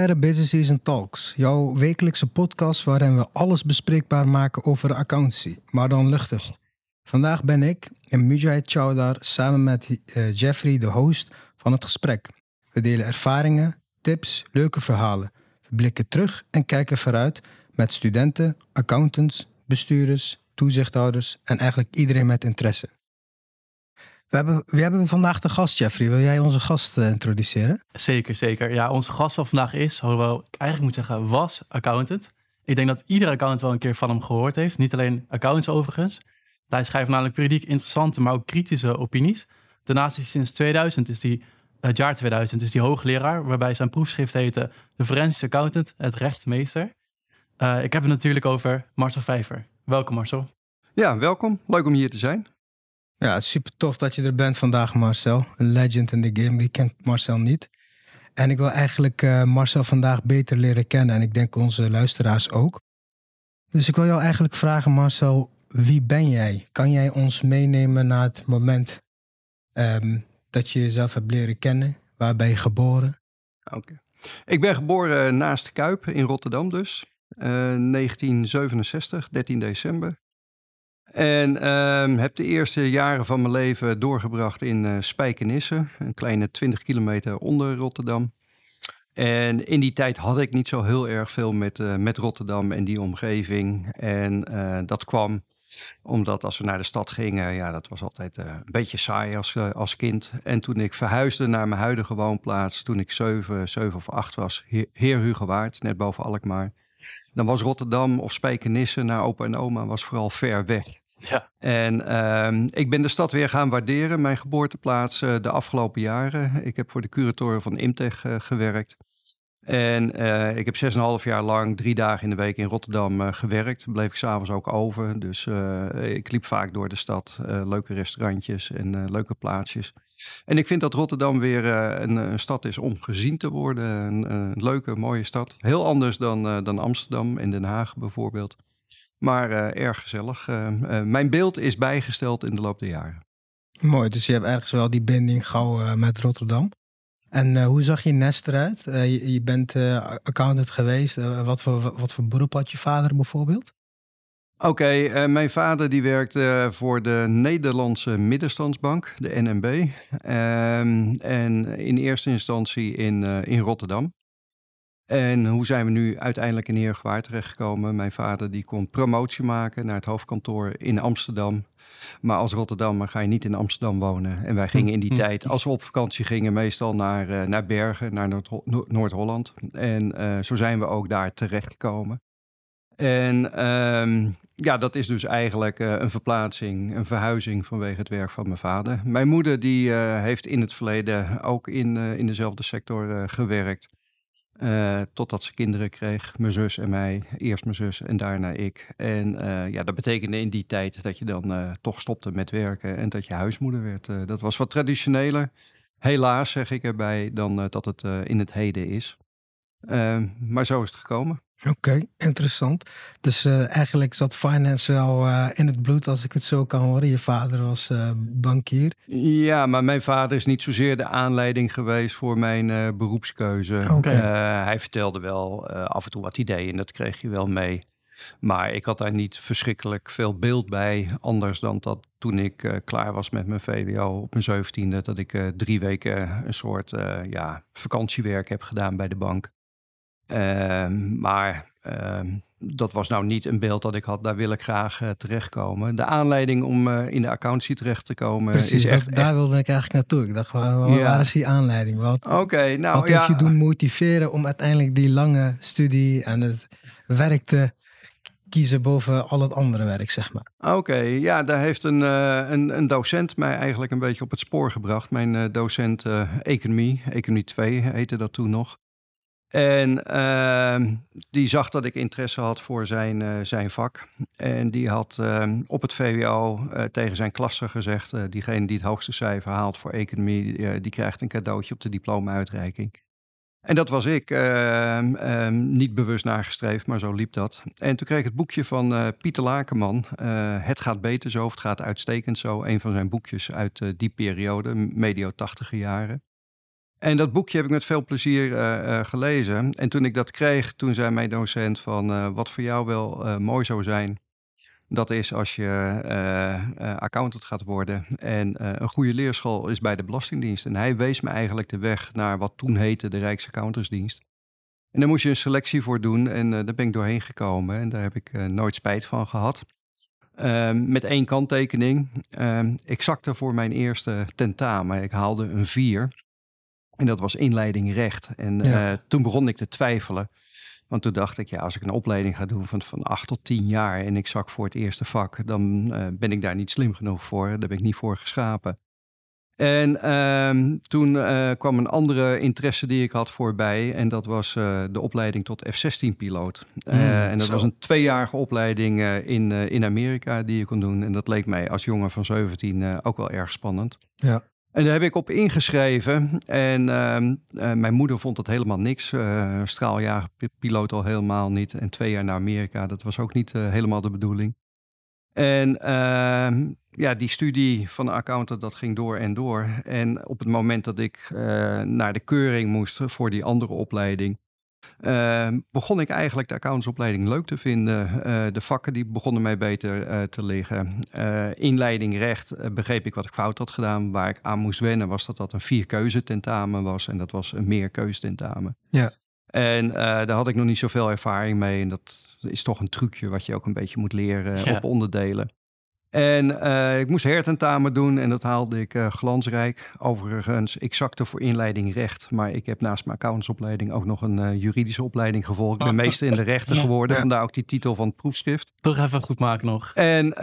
bij de Season Talks, jouw wekelijkse podcast waarin we alles bespreekbaar maken over accountancy, maar dan luchtig. Vandaag ben ik en Mujahid Chowdar samen met uh, Jeffrey de host van het gesprek. We delen ervaringen, tips, leuke verhalen. We blikken terug en kijken vooruit met studenten, accountants, bestuurders, toezichthouders en eigenlijk iedereen met interesse. We hebben, we hebben vandaag de gast, Jeffrey. Wil jij onze gast uh, introduceren? Zeker, zeker. Ja, onze gast van vandaag is, hoewel ik eigenlijk moet zeggen, was accountant. Ik denk dat iedere accountant wel een keer van hem gehoord heeft. Niet alleen accountants overigens. Hij schrijft namelijk periodiek interessante, maar ook kritische opinies. Daarnaast is sinds 2000, is hij, het jaar 2000, is hij hoogleraar, waarbij zijn proefschrift heette De Forensische Accountant, het rechtmeester. Uh, ik heb het natuurlijk over Marcel Vijver. Welkom Marcel. Ja, welkom. Leuk om hier te zijn. Ja, super tof dat je er bent vandaag, Marcel. Een legend in de game. Wie kent Marcel niet? En ik wil eigenlijk uh, Marcel vandaag beter leren kennen. En ik denk onze luisteraars ook. Dus ik wil jou eigenlijk vragen, Marcel. Wie ben jij? Kan jij ons meenemen naar het moment um, dat je jezelf hebt leren kennen? Waar ben je geboren? Oké. Ik ben geboren naast de Kuip in Rotterdam dus. Uh, 1967, 13 december. En um, heb de eerste jaren van mijn leven doorgebracht in uh, Spijkenisse, een kleine 20 kilometer onder Rotterdam. En in die tijd had ik niet zo heel erg veel met, uh, met Rotterdam en die omgeving. En uh, dat kwam omdat als we naar de stad gingen, ja, dat was altijd een beetje saai als, als kind. En toen ik verhuisde naar mijn huidige woonplaats, toen ik 7, 7 of 8 was, Heer, Heer net boven Alkmaar. Dan was Rotterdam of Spijkenisse naar opa en oma was vooral ver weg. Ja. En uh, ik ben de stad weer gaan waarderen, mijn geboorteplaats, uh, de afgelopen jaren. Ik heb voor de curatoren van Imtech uh, gewerkt. En uh, ik heb 6,5 jaar lang drie dagen in de week in Rotterdam gewerkt. Bleef ik s'avonds ook over. Dus ik liep vaak door de stad. leuke restaurantjes en leuke plaatsjes. En ik vind dat Rotterdam weer een, een, stad is om gezien te worden. Een, een leuke, mooie stad. Heel anders dan, dan Amsterdam en Den Haag bijvoorbeeld. Maar uh, erg gezellig. Uh, uh, mijn beeld is bijgesteld in de loop der jaren. Mooi, dus je hebt ergens wel die binding gauw met Rotterdam. En hoe zag je nest eruit? Je, je, bent accountant geweest. wat, voor, wat voor beroep had je vader bijvoorbeeld? Oké, okay, mijn vader die werkte voor de Nederlandse Middenstandsbank, de NMB. Ehm, en in eerste instantie in, in Rotterdam. En hoe zijn we nu uiteindelijk in Heergewaard terechtgekomen? Mijn vader die kon promotie maken naar het hoofdkantoor in Amsterdam. Maar als Rotterdammer ga je niet in Amsterdam wonen. En wij gingen in die hm. tijd, als we op vakantie gingen, meestal naar, uh, naar Bergen, naar Noord-Holland. En uh, zo zijn we ook daar terechtgekomen. En um, ja, dat is dus eigenlijk uh, een verplaatsing, een verhuizing vanwege het werk van mijn vader. Mijn moeder die heeft in het verleden ook in, in dezelfde sector gewerkt. Uh, totdat ze kinderen kreeg, mijn zus en mij. Eerst mijn zus en daarna ik. En uh, ja, dat betekende in die tijd dat je dan uh, toch stopte met werken en dat je huismoeder werd. dat was wat traditioneler, helaas zeg ik erbij, dan dat het in het heden is. maar zo is het gekomen. Oké, interessant. Dus uh, eigenlijk zat finance wel uh, in het bloed, als ik het zo kan horen. Je vader was uh, bankier. Ja, maar mijn vader is niet zozeer de aanleiding geweest voor mijn beroepskeuze. Okay. hij vertelde wel af en toe wat ideeën en dat kreeg je wel mee. Maar ik had daar niet verschrikkelijk veel beeld bij. Anders dan dat toen ik klaar was met mijn VWO op mijn zeventiende... dat ik drie weken een soort ja, vakantiewerk heb gedaan bij de bank. Ehm, maar uh, dat was nou niet een beeld dat ik had, daar wil ik graag uh, terechtkomen. De aanleiding om uh, in de accountie terecht te komen Precies, is echt... daar wilde ik eigenlijk naartoe. Ik dacht, waar, waar, ja. waar is die aanleiding? Wat, okay, nou, wat heeft je doen motiveren om uiteindelijk die lange studie en het werk te kiezen boven al het andere werk, zeg maar. Oké, okay, ja, daar heeft een, uh, een, een, docent mij eigenlijk een beetje op het spoor gebracht. Mijn uh, docent uh, economie, economie 2 heette dat toen nog. En uh, die zag dat ik interesse had voor zijn, uh, zijn vak. En die had uh, op het VWO uh, tegen zijn klasse gezegd: diegene die het hoogste cijfer haalt voor economie, die krijgt een cadeautje op de diploma-uitreiking. En dat was ik, ehm, ehm, niet bewust nagestreefd, maar zo liep dat. En toen kreeg ik het boekje van Pieter Lakenman, Het gaat beter zo, het gaat uitstekend zo. Een van zijn boekjes uit die periode, medio tachtige jaren. En dat boekje heb ik met veel plezier eh, eh, gelezen. En toen ik dat kreeg, toen zei mijn docent van eh, wat voor jou wel mooi zou zijn. Dat is als je accountant gaat worden. En een goede leerschool is bij de Belastingdienst. En hij wees me eigenlijk de weg naar wat toen heette de Rijksaccountantsdienst. En daar moest je een selectie voor doen. En daar ben ik doorheen gekomen. En daar heb ik nooit spijt van gehad. Ehm, met één kanttekening. Ehm, ik zakte voor mijn eerste tentamen. Ik haalde een vier. En dat was inleiding recht. En eh, toen begon ik te twijfelen. Want toen dacht ik, ja, als ik een opleiding ga doen van, van acht tot tien jaar en ik zak voor het eerste vak, dan uh, ben ik daar niet slim genoeg voor. Daar ben ik niet voor geschapen. En uh, toen uh, kwam een andere interesse die ik had voorbij. En dat was de opleiding tot F-16-piloot. Mm, en dat was een tweejarige opleiding in, in Amerika die je kon doen. En dat leek mij als jongen van 17 ook wel erg spannend. Ja. En daar heb ik op ingeschreven. En ehm, eh, mijn moeder vond dat helemaal niks. Uh, straaljagerpiloot al helemaal niet. En twee jaar naar Amerika, dat was ook niet eh, helemaal de bedoeling. En ehm, ja, die studie van de accountant, dat ging door en door. En op het moment dat ik naar de keuring moest voor die andere opleiding, Ehm, begon ik eigenlijk de accountsopleiding leuk te vinden. Eh, de vakken die begonnen mij beter uh, te liggen. Uh, inleiding recht begreep ik wat ik fout had gedaan. Waar ik aan moest wennen was dat dat een vierkeuze tentamen was. En dat was een meerkeuze tentamen. Ja. En daar had ik nog niet zoveel ervaring mee. En dat is toch een trucje wat je ook een beetje moet leren op onderdelen. En uh, ik moest hertentamen doen en dat haalde ik uh, glansrijk. Overigens, ik zakte voor inleiding recht. Maar ik heb naast mijn accountsopleiding ook nog een uh, juridische opleiding gevolgd. Ik ben meester in de rechten geworden, vandaar ook die titel van het proefschrift. Toch even goed maken nog. En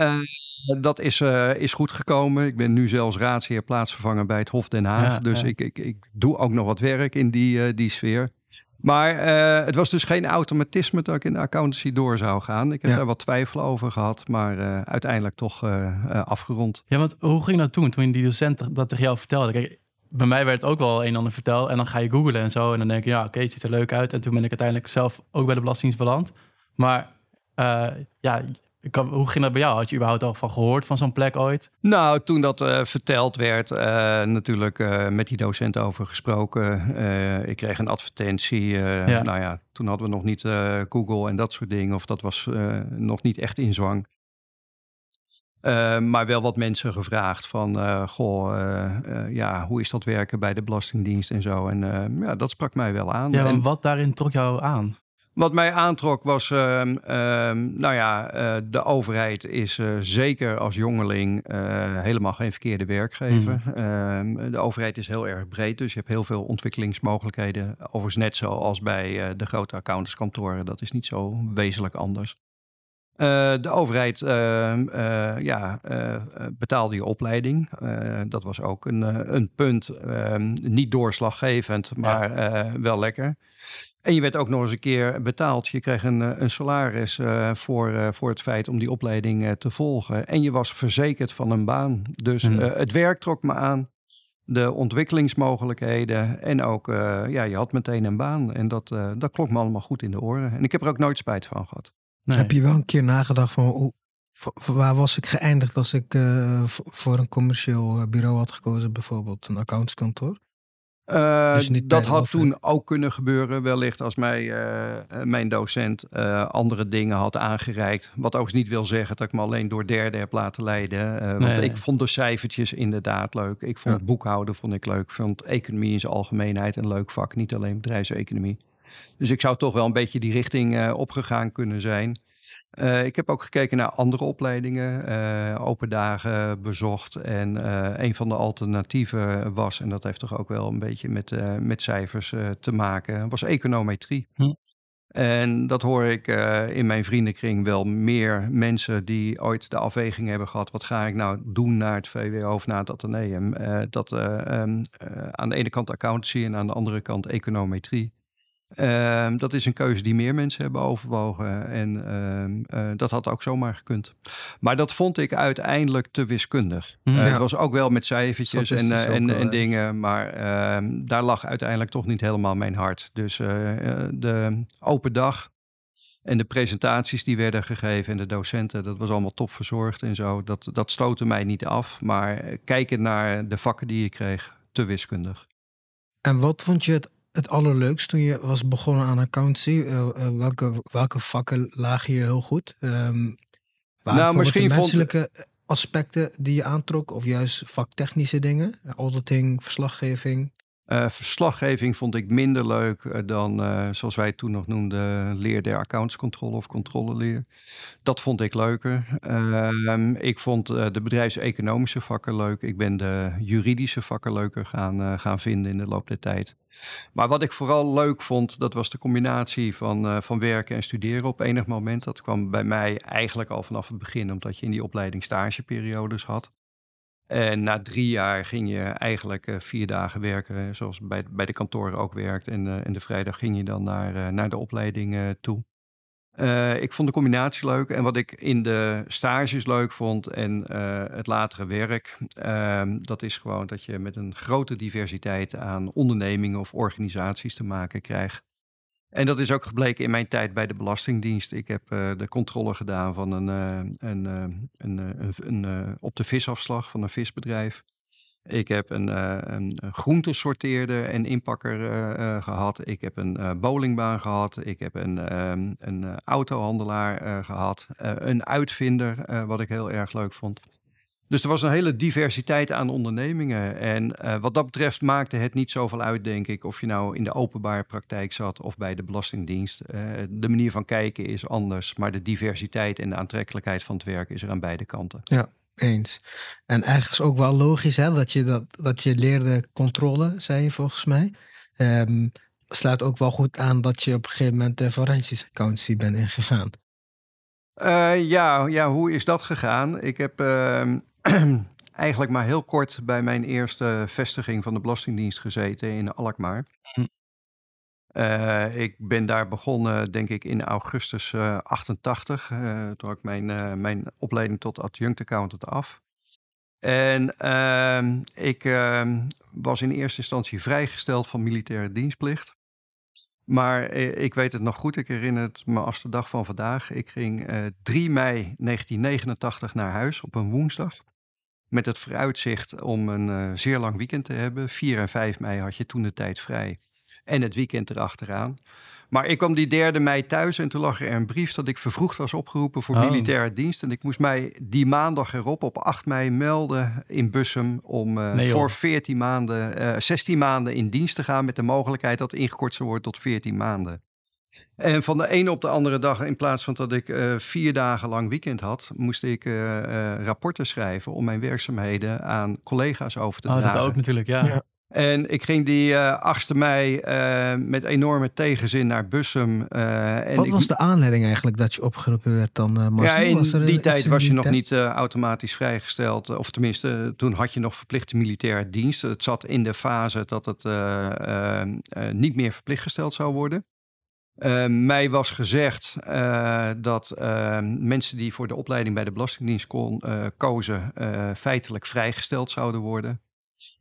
dat is, is goed gekomen. Ik ben nu zelfs raadsheer plaatsvervanger bij het Hof Den Haag. Ja, dus Ik, ik, ik doe ook nog wat werk in die, die sfeer. Maar uh, het was dus geen automatisme dat ik in de accountancy door zou gaan. Ik heb daar wat twijfel over gehad, maar uh, uiteindelijk toch uh, afgerond. Ja, want hoe ging dat toen, toen die docent dat tegen jou vertelde? Kijk, bij mij werd ook wel een en ander verteld en dan ga je googlen en zo. En dan denk je, ja, oké, het ziet er leuk uit. En toen ben ik uiteindelijk zelf ook bij de Belastingdienst beland. Maar ja, hoe ging dat bij jou? Had je überhaupt al van gehoord van zo'n plek ooit? Nou, toen dat uh, verteld werd, uh, natuurlijk uh, met die docent over gesproken. ik kreeg een advertentie. Ja. Nou ja, toen hadden we nog niet Google en dat soort dingen. Of dat was nog niet echt in zwang. maar wel wat mensen gevraagd van, goh, ja, hoe is dat werken bij de Belastingdienst en zo. En ja, dat sprak mij wel aan. Ja, en wat daarin trok jou aan? Wat mij aantrok was, uh, nou ja, uh, de overheid is uh, zeker als jongeling helemaal geen verkeerde werkgever. Mm. de overheid is heel erg breed, dus je hebt heel veel ontwikkelingsmogelijkheden. Overigens net zoals bij de grote accountantskantoren, dat is niet zo wezenlijk anders. de overheid ehm, ja, betaalde je opleiding. dat was ook een, een punt. niet doorslaggevend, maar ja. wel lekker. En je werd ook nog eens een keer betaald. Je kreeg een, eh, een salaris uh, voor, uh, voor het feit om die opleiding uh, te volgen. En je was verzekerd van een baan. Dus mm. het werk trok me aan. De ontwikkelingsmogelijkheden. En ook, ja, je had meteen een baan. En dat, dat klonk me allemaal goed in de oren. En ik heb er ook nooit spijt van gehad. Nee. Heb je wel een keer nagedacht van hoe, waar was ik geëindigd als ik voor een commercieel bureau had gekozen, bijvoorbeeld een accountskantoor? Uh, dus dat had toen ook kunnen gebeuren, wellicht als mij, uh, mijn docent uh, andere dingen had aangereikt. Wat ook niet wil zeggen dat ik me alleen door derden heb laten leiden. want ik vond de cijfertjes inderdaad leuk. Ik vond ja. boekhouden vond ik leuk. Ik vond economie in zijn algemeenheid een leuk vak, niet alleen bedrijfseconomie. Dus ik zou toch wel een beetje die richting opgegaan kunnen zijn. Uh, ik heb ook gekeken naar andere opleidingen, uh, open dagen bezocht. En uh, een van de alternatieven was, en dat heeft toch ook wel een beetje met, met cijfers te maken, was econometrie. Hm. En dat hoor ik in mijn vriendenkring wel meer mensen die ooit de afweging hebben gehad. Wat ga ik nou doen naar het VWO of naar het Atheneum? dat um, aan de ene kant accountancy en aan de andere kant econometrie. Uh, dat is een keuze die meer mensen hebben overwogen. En uh, uh, dat had ook zomaar gekund. Maar dat vond ik uiteindelijk te wiskundig. Mm, ja. Het was ook wel met cijfertjes en, eh, en, en, dingen. Maar ehm, daar lag uiteindelijk toch niet helemaal mijn hart. Dus eh, de open dag en de presentaties die werden gegeven en de docenten, dat was allemaal top verzorgd en zo. Dat, dat stootte mij niet af. Maar kijken naar de vakken die ik kreeg, te wiskundig. En wat vond je het, het allerleukst toen je was begonnen aan accountancy? Uh, uh, welke, welke vakken lagen je heel goed? Um, nou, misschien de menselijke vond... aspecten die je aantrok, of juist vaktechnische dingen? Auditing, verslaggeving? Uh, verslaggeving vond ik minder leuk uh, dan, uh, zoals wij toen nog noemden, leer der accountscontrole of controleleer. Dat vond ik leuker. Ehm, ik vond de bedrijfseconomische vakken leuk. Ik ben de juridische vakken leuker gaan, gaan vinden in de loop der tijd. Maar wat ik vooral leuk vond, dat was de combinatie van, van werken en studeren op enig moment. Dat kwam bij mij eigenlijk al vanaf het begin, omdat je in die opleiding stageperiodes had. En na drie jaar ging je eigenlijk uh, vier dagen werken, zoals bij, bij de kantoren ook werkt. En, uh, en de vrijdag ging je dan naar, naar de opleiding toe. Ik vond de combinatie leuk. En wat ik in de stages leuk vond en het latere werk, ehm, dat is gewoon dat je met een grote diversiteit aan ondernemingen of organisaties te maken krijgt. En dat is ook gebleken in mijn tijd bij de Belastingdienst. Ik heb uh, de controle gedaan van een, een, een, een op de visafslag van een visbedrijf. Ik heb een, een groentesorteerder en inpakker gehad. Ik heb een bowlingbaan gehad. Ik heb een, een autohandelaar gehad. een uitvinder, wat ik heel erg leuk vond. Dus er was een hele diversiteit aan ondernemingen. En uh, wat dat betreft maakte het niet zoveel uit, denk ik, of je nou in de openbare praktijk zat of bij de Belastingdienst. Uh, de manier van kijken is anders, maar de diversiteit en de aantrekkelijkheid van het werk is er aan beide kanten. Ja, eens. En ergens ook wel logisch hè, dat, je dat, dat je leerde controle, zei je volgens mij. Um, sluit ook wel goed aan dat je op een gegeven moment de forensische accountancy bent ingegaan. Uh, ja, ja, hoe is dat gegaan? Ik heb uh, eigenlijk maar heel kort bij mijn eerste vestiging van de Belastingdienst gezeten in Alkmaar. Hm. Uh, ik ben daar begonnen, denk ik, in augustus uh, 88. Uh, toen ik mijn, mijn opleiding tot adjunct accountant af. En ehm, ik ehm, was in eerste instantie vrijgesteld van militaire dienstplicht. Maar eh, ik weet het nog goed, ik herinner het me als de dag van vandaag. Ik ging uh, 3 mei 1989 naar huis op een woensdag. Met het vooruitzicht om een zeer lang weekend te hebben. 4 en 5 mei had je toen de tijd vrij. En het weekend erachteraan. Maar ik kwam die derde mei thuis en toen lag er een brief dat ik vervroegd was opgeroepen voor oh. militaire dienst. En ik moest mij die maandag erop op 8 mei melden in Bussum om uh, voor 14 maanden, uh, 16 maanden in dienst te gaan met de mogelijkheid dat ingekort zou worden tot 14 maanden. En van de ene op de andere dag, in plaats van dat ik uh, vier dagen lang weekend had, moest ik uh, rapporten schrijven om mijn werkzaamheden aan collega's over te oh, dragen. Dat ook natuurlijk, ja. ja. En ik ging die uh, eh, 8 mei uh, met enorme tegenzin naar Bussum. Uh, en Wat was de aanleiding eigenlijk dat je opgeroepen werd dan? Ja, in die tijd was je nog niet automatisch vrijgesteld. Of tenminste, toen had je nog verplichte militaire dienst. Het zat in de fase dat het niet meer verplicht gesteld zou worden. mij was gezegd dat mensen die voor de opleiding bij de Belastingdienst kon, kozen, feitelijk vrijgesteld zouden worden.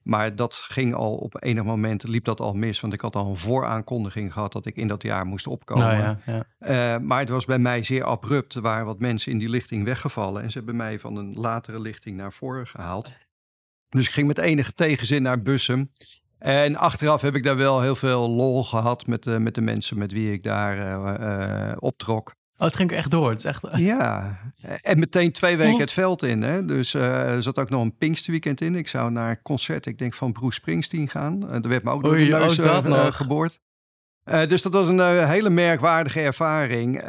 Maar dat ging al op enig moment, liep dat al mis. Want ik had al een vooraankondiging gehad dat ik in dat jaar moest opkomen. Nou ja, ja. Uh, maar het was bij mij zeer abrupt. Er waren wat mensen in die lichting weggevallen. En ze hebben mij van een latere lichting naar voren gehaald. Dus ik ging met enige tegenzin naar Bussum. En achteraf heb ik daar wel heel veel lol gehad met de, met de mensen met wie ik daar uh, optrok. Oh, het ging echt door. Het is echt... Ja, en meteen twee weken oh. het veld in. Hè? Dus uh, er zat ook nog een Pinksterweekend in. Ik zou naar een concert, ik denk van Bruce Springsteen gaan. Uh, er werd me ook door de neus uh, geboord. dus dat was een hele merkwaardige ervaring.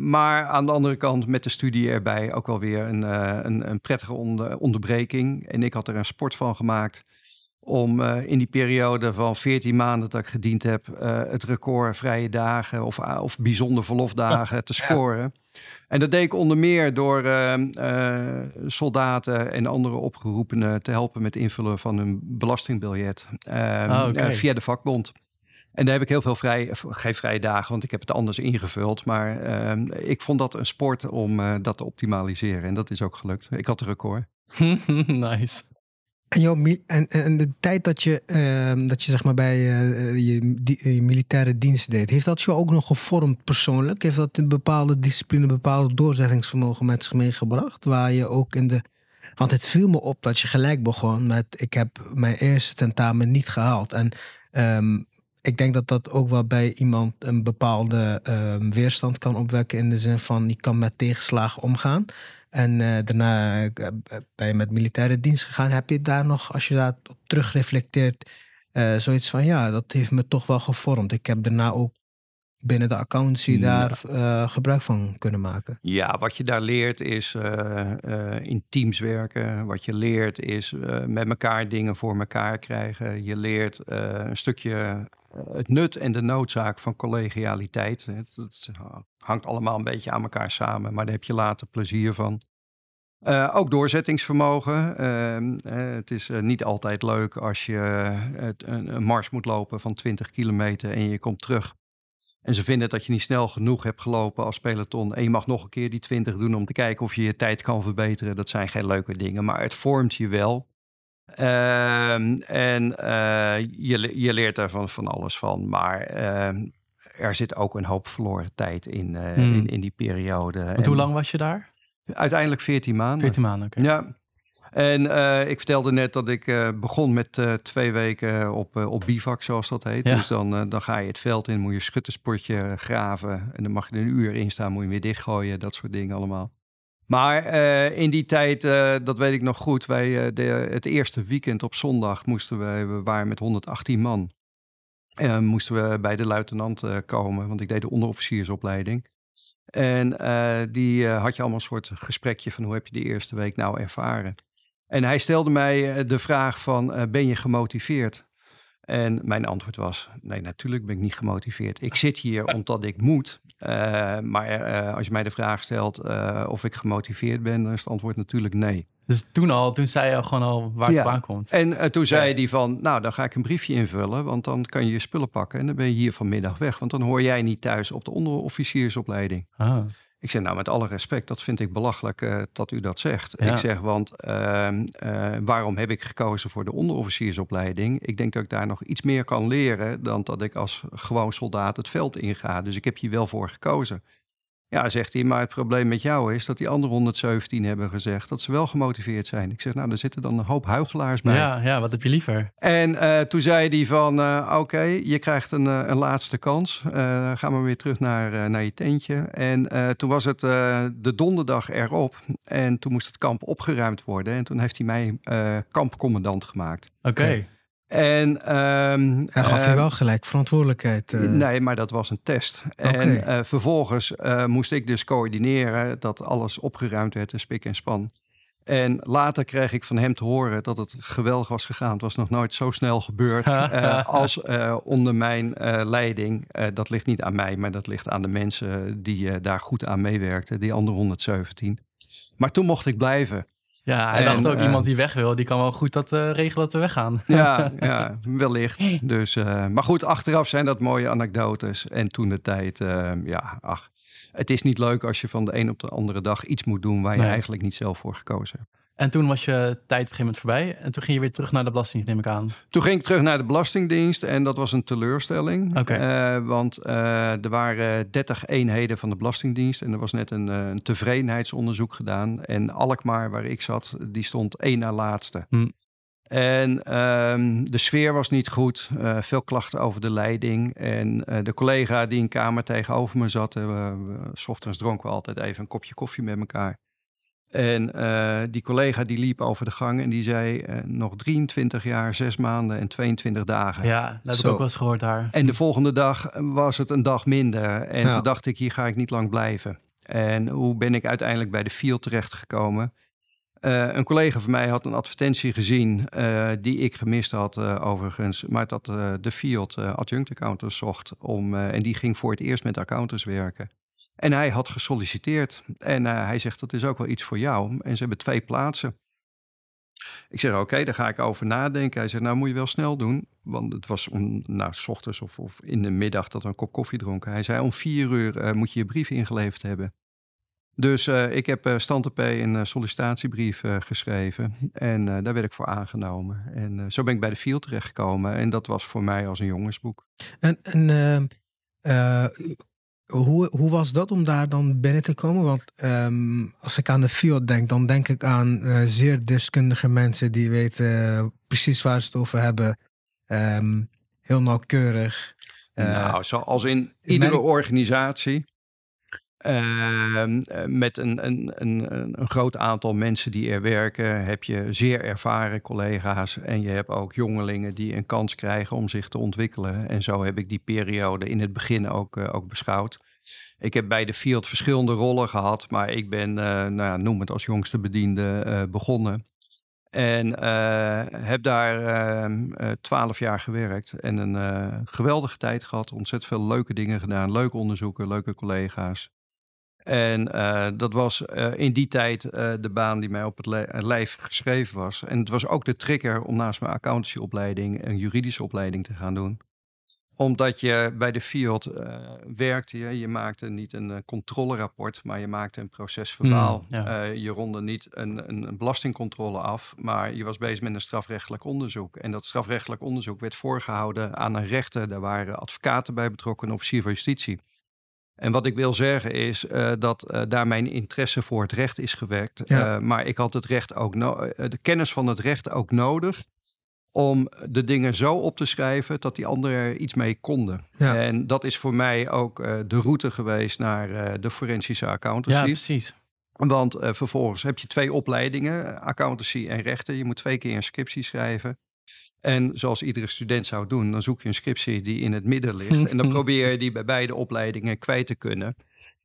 maar aan de andere kant met de studie erbij ook wel weer een, een, een prettige onder, onderbreking. En ik had er een sport van gemaakt om uh, in die periode van 14 maanden dat ik gediend heb, uh, het record vrije dagen of, uh, of bijzonder verlofdagen te scoren. En dat deed ik onder meer door soldaten en andere opgeroepenen te helpen met invullen van hun belastingbiljet oh, okay. via de vakbond. En daar heb ik heel veel vrij, geen vrije dagen, want ik heb het anders ingevuld. Maar ik vond dat een sport om dat te optimaliseren. En dat is ook gelukt. Ik had een record. nice. En, en, de tijd dat je, uh, dat je zeg maar bij uh, je, militaire dienst deed, heeft dat je ook nog gevormd persoonlijk? Heeft dat een bepaalde discipline, bepaalde doorzettingsvermogen met zich meegebracht? Waar je ook in de. Want het viel me op dat je gelijk begon met: ik heb mijn eerste tentamen niet gehaald. En Ehm, ik denk dat dat ook wel bij iemand een bepaalde ehm, weerstand kan opwekken. In de zin van je kan met tegenslagen omgaan. En eh, daarna eh, ben je met militaire dienst gegaan. Heb je daar nog, als je daar op terug reflecteert, eh, zoiets van ja, dat heeft me toch wel gevormd. Ik heb daarna ook binnen de accountancy daar gebruik van kunnen maken? Ja, wat je daar leert is in teams werken. Wat je leert is met elkaar dingen voor elkaar krijgen. Je leert een stukje het nut en de noodzaak van collegialiteit. Het, hangt allemaal een beetje aan elkaar samen, maar daar heb je later plezier van. ook doorzettingsvermogen. Ehm, het is niet altijd leuk als je een, een mars moet lopen van 20 kilometer en je komt terug en ze vinden dat je niet snel genoeg hebt gelopen als peloton. En je mag nog een keer die 20 doen om te kijken of je je tijd kan verbeteren. Dat zijn geen leuke dingen, maar het vormt je wel. Ehm, en uh, je, je leert er van, van alles van. Maar ehm, er zit ook een hoop verloren tijd in, uh, in, in, die periode. Want hoe lang was je daar? Uiteindelijk 14 maanden. 14 maanden, oké. Ja, en uh, ik vertelde net dat ik uh, begon met uh, twee weken op, op bivak, zoals dat heet. Ja. Dus dan, dan ga je het veld in, moet je schutterspotje graven. En dan mag je er een uur in staan, moet je weer dichtgooien, dat soort dingen allemaal. Maar in die tijd, dat weet ik nog goed, wij, de, het eerste weekend op zondag moesten wij, we waren met 118 man. En moesten we bij de luitenant komen, want ik deed de onderofficiersopleiding. En die had je allemaal een soort gesprekje van hoe heb je de eerste week nou ervaren. En hij stelde mij eh, de vraag van, ben je gemotiveerd? En mijn antwoord was, nee, natuurlijk ben ik niet gemotiveerd. Ik zit hier omdat ik moet. Uh, maar als je mij de vraag stelt of ik gemotiveerd ben, dan is het antwoord natuurlijk nee. Dus toen al, toen zei je gewoon al waar het ja. aankomt. En toen zei hij van, nou, dan ga ik een briefje invullen, want dan kan je je spullen pakken en dan ben je hier vanmiddag weg. Want dan hoor jij niet thuis op de onderofficiersopleiding. Ah. Ik zeg, nou met alle respect, dat vind ik belachelijk uh, dat u dat zegt. Ik zeg, want uh, uh, waarom heb ik gekozen voor de onderofficiersopleiding? Ik denk dat ik daar nog iets meer kan leren dan dat ik als gewoon soldaat het veld inga. Dus ik heb hier wel voor gekozen. Ja, zegt hij, maar het probleem met jou is dat die andere 117 hebben gezegd dat ze wel gemotiveerd zijn. Ik zeg, nou, er zitten dan een hoop huigelaars bij. Ja, ja wat heb je liever? En uh, toen zei hij van, uh, oké, je krijgt een, uh, een laatste kans. ga maar weer terug naar, naar je tentje. En toen was het de donderdag erop en toen moest het kamp opgeruimd worden. En toen heeft hij mij kampcommandant gemaakt. Oké. En, um, Hij gaf je uh, wel gelijk verantwoordelijkheid. Uh. Nee, maar dat was een test. Okay. En uh, vervolgens moest ik dus coördineren dat alles opgeruimd werd in spik en span. En later kreeg ik van hem te horen dat het geweldig was gegaan. Het was nog nooit zo snel gebeurd als onder mijn leiding. dat ligt niet aan mij, maar dat ligt aan de mensen die daar goed aan meewerkten. Die andere 117. Maar toen mocht ik blijven. Ja, hij dacht ook, uh, iemand die weg wil, die kan wel goed dat uh, regelen dat we weggaan. Ja, ja wellicht. Dus, uh, maar goed, achteraf zijn dat mooie anekdotes. En toen de tijd, ja, ach. Het is niet leuk als je van de een op de andere dag iets moet doen waar je nee. eigenlijk niet zelf voor gekozen hebt. En toen was je tijd op een gegeven moment voorbij. En toen ging je weer terug naar de Belastingdienst, neem ik aan. Toen ging ik terug naar de Belastingdienst. En dat was een teleurstelling. Okay. Uh, want uh, er waren 30 eenheden van de Belastingdienst. En er was net een, een tevredenheidsonderzoek gedaan. En Alkmaar, waar ik zat, die stond één na laatste. Hm. En uh, de sfeer was niet goed. Uh, veel klachten over de leiding. En de collega die in kamer tegenover me zat... we, we, s ochtends dronken we altijd even een kopje koffie met elkaar... En uh, die collega die liep over de gang en die zei uh, nog 23 jaar, 6 maanden en 22 dagen. Ja, dat heb Zo. ik ook wel eens gehoord daar. En de volgende dag was het een dag minder. En ja. toen dacht ik, hier ga ik niet lang blijven. En hoe ben ik uiteindelijk bij de field terechtgekomen? Uh, een collega van mij had een advertentie gezien die ik gemist had overigens. Maar dat de field adjunct accountants zocht. Om, en die ging voor het eerst met accountants werken. En hij had gesolliciteerd. En uh, hij zegt, dat is ook wel iets voor jou. En ze hebben twee plaatsen. Ik zeg, oké, okay, daar ga ik over nadenken. Hij zegt, nou moet je wel snel doen. Want het was om, nou, s ochtends of, of in de middag dat we een kop koffie dronken. Hij zei, om vier uur uh, moet je je brief ingeleverd hebben. Dus uh, ik heb uh, Stante P een sollicitatiebrief geschreven. En daar werd ik voor aangenomen. En zo ben ik bij de field terechtgekomen. En dat was voor mij als een jongensboek. En, en hoe, hoe was dat om daar dan binnen te komen? Want um, als ik aan de field denk, dan denk ik aan uh, zeer deskundige mensen die weten uh, precies waar ze het over hebben. Um, heel nauwkeurig. Uh, nou, zoals in iedere organisatie. Uh, met een, een, een, een groot aantal mensen die er werken, heb je zeer ervaren collega's. En je hebt ook jongelingen die een kans krijgen om zich te ontwikkelen. En zo heb ik die periode in het begin ook, uh, ook beschouwd. Ik heb bij de Field verschillende rollen gehad, maar ik ben, uh, nou ja, noem het als jongste bediende, begonnen. En heb daar ehm, twaalf jaar gewerkt en een geweldige tijd gehad. Ontzettend veel leuke dingen gedaan, leuke onderzoeken, leuke collega's. En uh, dat was uh, in die tijd uh, de baan die mij op het lijf geschreven was. En het was ook de trigger om naast mijn accountancyopleiding een juridische opleiding te gaan doen. Omdat je bij de Fiat werkte, je, je maakte niet een controlerapport, maar je maakte een procesverbaal. Mm, ja. je ronde niet een, een, een, belastingcontrole af, maar je was bezig met een strafrechtelijk onderzoek. En dat strafrechtelijk onderzoek werd voorgehouden aan een rechter. Daar waren advocaten bij betrokken, officier van justitie. En wat ik wil zeggen is uh, dat uh, daar mijn interesse voor het recht is gewerkt. Ja. Uh, maar ik had het recht ook de kennis van het recht ook nodig om de dingen zo op te schrijven dat die anderen er iets mee konden. Ja. En dat is voor mij ook de route geweest naar de forensische accountancy. Ja, precies. Want vervolgens heb je twee opleidingen, accountancy en rechten. Je moet twee keer een scriptie schrijven. En zoals iedere student zou doen, dan zoek je een scriptie die in het midden ligt. en dan probeer je die bij beide opleidingen kwijt te kunnen.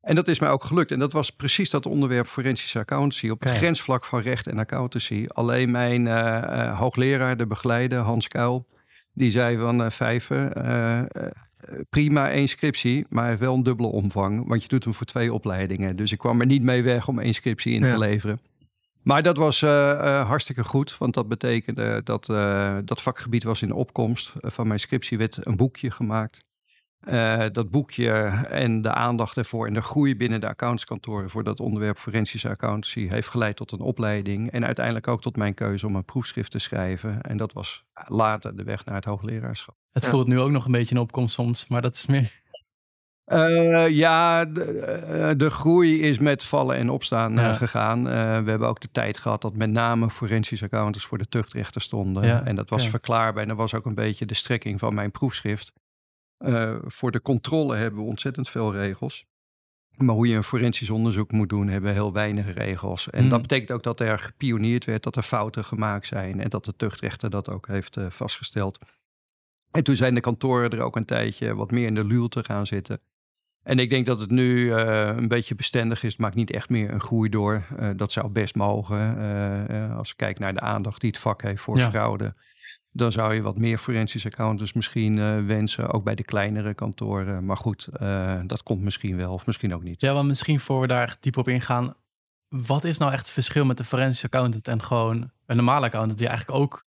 En dat is mij ook gelukt. En dat was precies dat onderwerp forensische accountancy op het grensvlak van recht en accountancy. Alleen mijn uh, hoogleraar, de begeleider, Hans Kuil, die zei van uh, Vijven, prima één scriptie, maar wel een dubbele omvang. Want je doet hem voor twee opleidingen. Dus ik kwam er niet mee weg om één scriptie in te leveren. Maar dat was uh, uh, hartstikke goed, want dat betekende dat uh, dat vakgebied was in opkomst. van mijn scriptie werd een boekje gemaakt. dat boekje en de aandacht ervoor en de groei binnen de accountskantoren voor dat onderwerp forensische accountancy heeft geleid tot een opleiding en uiteindelijk ook tot mijn keuze om een proefschrift te schrijven. En dat was later de weg naar het hoogleraarschap. Het voelt nu ook nog een beetje in opkomst soms, maar dat is meer uh, ja, de, eh, de, groei is met vallen en opstaan uh, gegaan. we hebben ook de tijd gehad dat met name forensische accountants voor de tuchtrechter stonden. Ja. En dat was ja. verklaarbaar. En dat was ook een beetje de strekking van mijn proefschrift. voor de controle hebben we ontzettend veel regels. Maar hoe je een forensisch onderzoek moet doen, hebben we heel weinig regels. En mm. dat betekent ook dat er gepioneerd werd, dat er fouten gemaakt zijn. En dat de tuchtrechter dat ook heeft vastgesteld. En toen zijn de kantoren er ook een tijdje wat meer in de luwte gaan zitten. En ik denk dat het nu uh, een beetje bestendig is. Het maakt niet echt meer een groei door. Uh, dat zou best mogen. Uh, als we kijken naar de aandacht die het vak heeft voor ja. fraude. Dan zou je wat meer forensische accountants misschien wensen. Ook bij de kleinere kantoren. Maar goed, dat komt misschien wel of misschien ook niet. Ja, want misschien voor we daar diep op ingaan. Wat is nou echt het verschil met de forensische accountant en gewoon een normale accountant die eigenlijk ook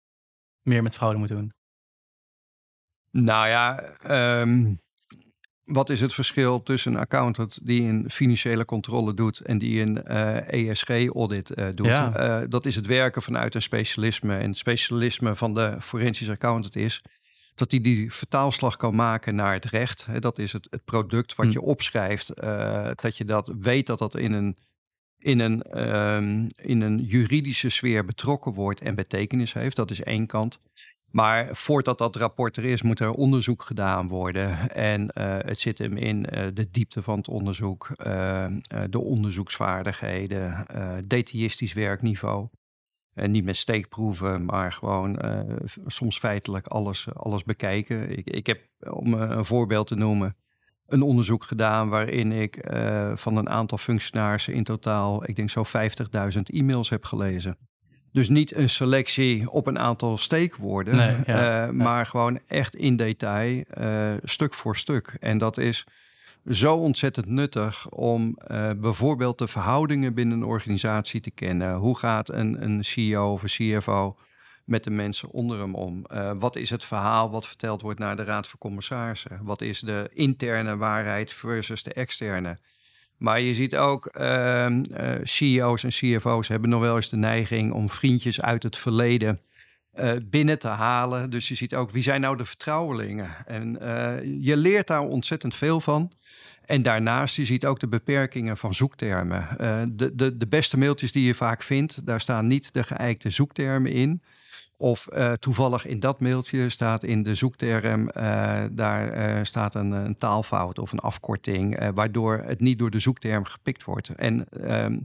meer met fraude moet doen? Nou ja, um, wat is het verschil tussen een accountant die een financiële controle doet en die een uh, eh, ESG-audit uh, eh, doet? Ja. Uh, dat is het werken vanuit een specialisme. En het specialisme van de forensische accountant is dat hij die vertaalslag kan maken naar het recht. Dat is het, het product wat hm. je opschrijft. dat je dat weet dat dat in een, in, een, um, in een juridische sfeer betrokken wordt en betekenis heeft. Dat is één kant. Maar voordat dat rapport er is, moet er onderzoek gedaan worden. En uh, het zit hem in uh, de diepte van het onderzoek, uh, de onderzoeksvaardigheden, detailistisch werkniveau. En niet met steekproeven, maar gewoon soms feitelijk alles, alles bekijken. Ik, ik heb, om een voorbeeld te noemen, een onderzoek gedaan waarin ik van een aantal functionarissen in totaal, ik denk zo 50.000 e-mails heb gelezen. Dus niet een selectie op een aantal steekwoorden, nee, ja, uh, maar gewoon echt in detail, uh, stuk voor stuk. En dat is zo ontzettend nuttig om uh, bijvoorbeeld de verhoudingen binnen een organisatie te kennen. Hoe gaat een, een CEO of een CFO met de mensen onder hem om? wat is het verhaal wat verteld wordt naar de Raad van Commissarissen? Wat is de interne waarheid versus de externe? Maar je ziet ook uh, uh, CEO's en CFO's hebben nog wel eens de neiging om vriendjes uit het verleden uh, binnen te halen. Dus je ziet ook wie zijn nou de vertrouwelingen. En uh, je leert daar ontzettend veel van. En daarnaast, je ziet ook de beperkingen van zoektermen. De, de, de beste mailtjes die je vaak vindt, daar staan niet de geëikte zoektermen in. Of uh, toevallig in dat mailtje staat in de zoekterm, uh, daar uh, staat een, een, taalfout of een afkorting, waardoor het niet door de zoekterm gepikt wordt. En ehm,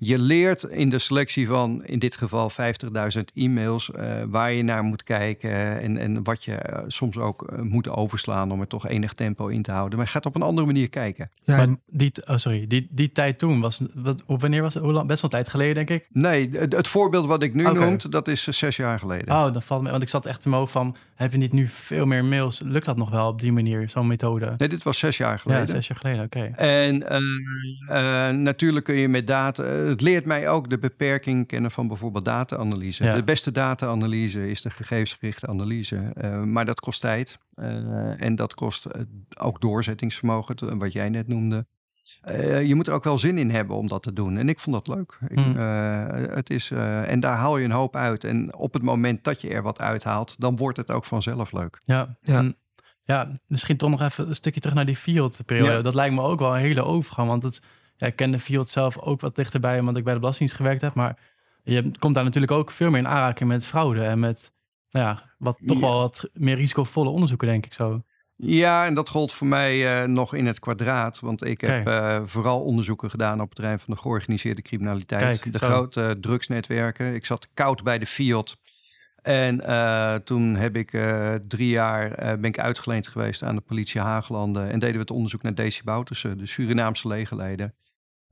je leert in de selectie van in dit geval 50.000 e-mails uh, waar je naar moet kijken en, en wat je uh, soms ook uh, moet overslaan om er toch enig tempo in te houden. Maar je gaat op een andere manier kijken. Ja, maar die, oh sorry, die, die tijd toen was, wat, wanneer was het? Hoe lang? Best wel tijd geleden, denk ik. Nee, het, het voorbeeld wat ik nu okay. noem, dat is zes jaar geleden. Oh, dat valt me, want ik zat echt in mijn hoofd van, heb je niet nu veel meer mails? Lukt dat nog wel op die manier, zo'n methode? Nee, dit was zes jaar geleden. Ja, zes jaar geleden, oké. Okay. En natuurlijk kun je met data het leert mij ook de beperking kennen van bijvoorbeeld data-analyse. Ja. De beste data-analyse is de gegevensgerichte analyse. Uh, maar dat kost tijd. En dat kost ook doorzettingsvermogen, wat jij net noemde. Je moet er ook wel zin in hebben om dat te doen. En ik vond dat leuk. Ik, Hmm. het is, en daar haal je een hoop uit. En op het moment dat je er wat uithaalt, dan wordt het ook vanzelf leuk. Ja, Ja. En, ja misschien toch nog even een stukje terug naar die field-periode. Ja. Dat lijkt me ook wel een hele overgang. Want het, ja, ik ken de field zelf ook wat dichterbij, omdat ik bij de Belastingdienst gewerkt heb. Maar je komt daar natuurlijk ook veel meer in aanraking met fraude en met, nou ja, wat toch Ja. wel wat meer risicovolle onderzoeken, denk ik zo. Ja, en dat gold voor mij eh, nog in het kwadraat. Want ik heb eh, vooral onderzoeken gedaan op het terrein van de georganiseerde criminaliteit. Kijk, de zo. grote drugsnetwerken. Ik zat koud bij de Fiat. En eh, toen heb ik eh, drie jaar eh, ben ik uitgeleend geweest aan de politie Haaglanden. En deden we het onderzoek naar Desi Boutersen, de Surinaamse legerleden.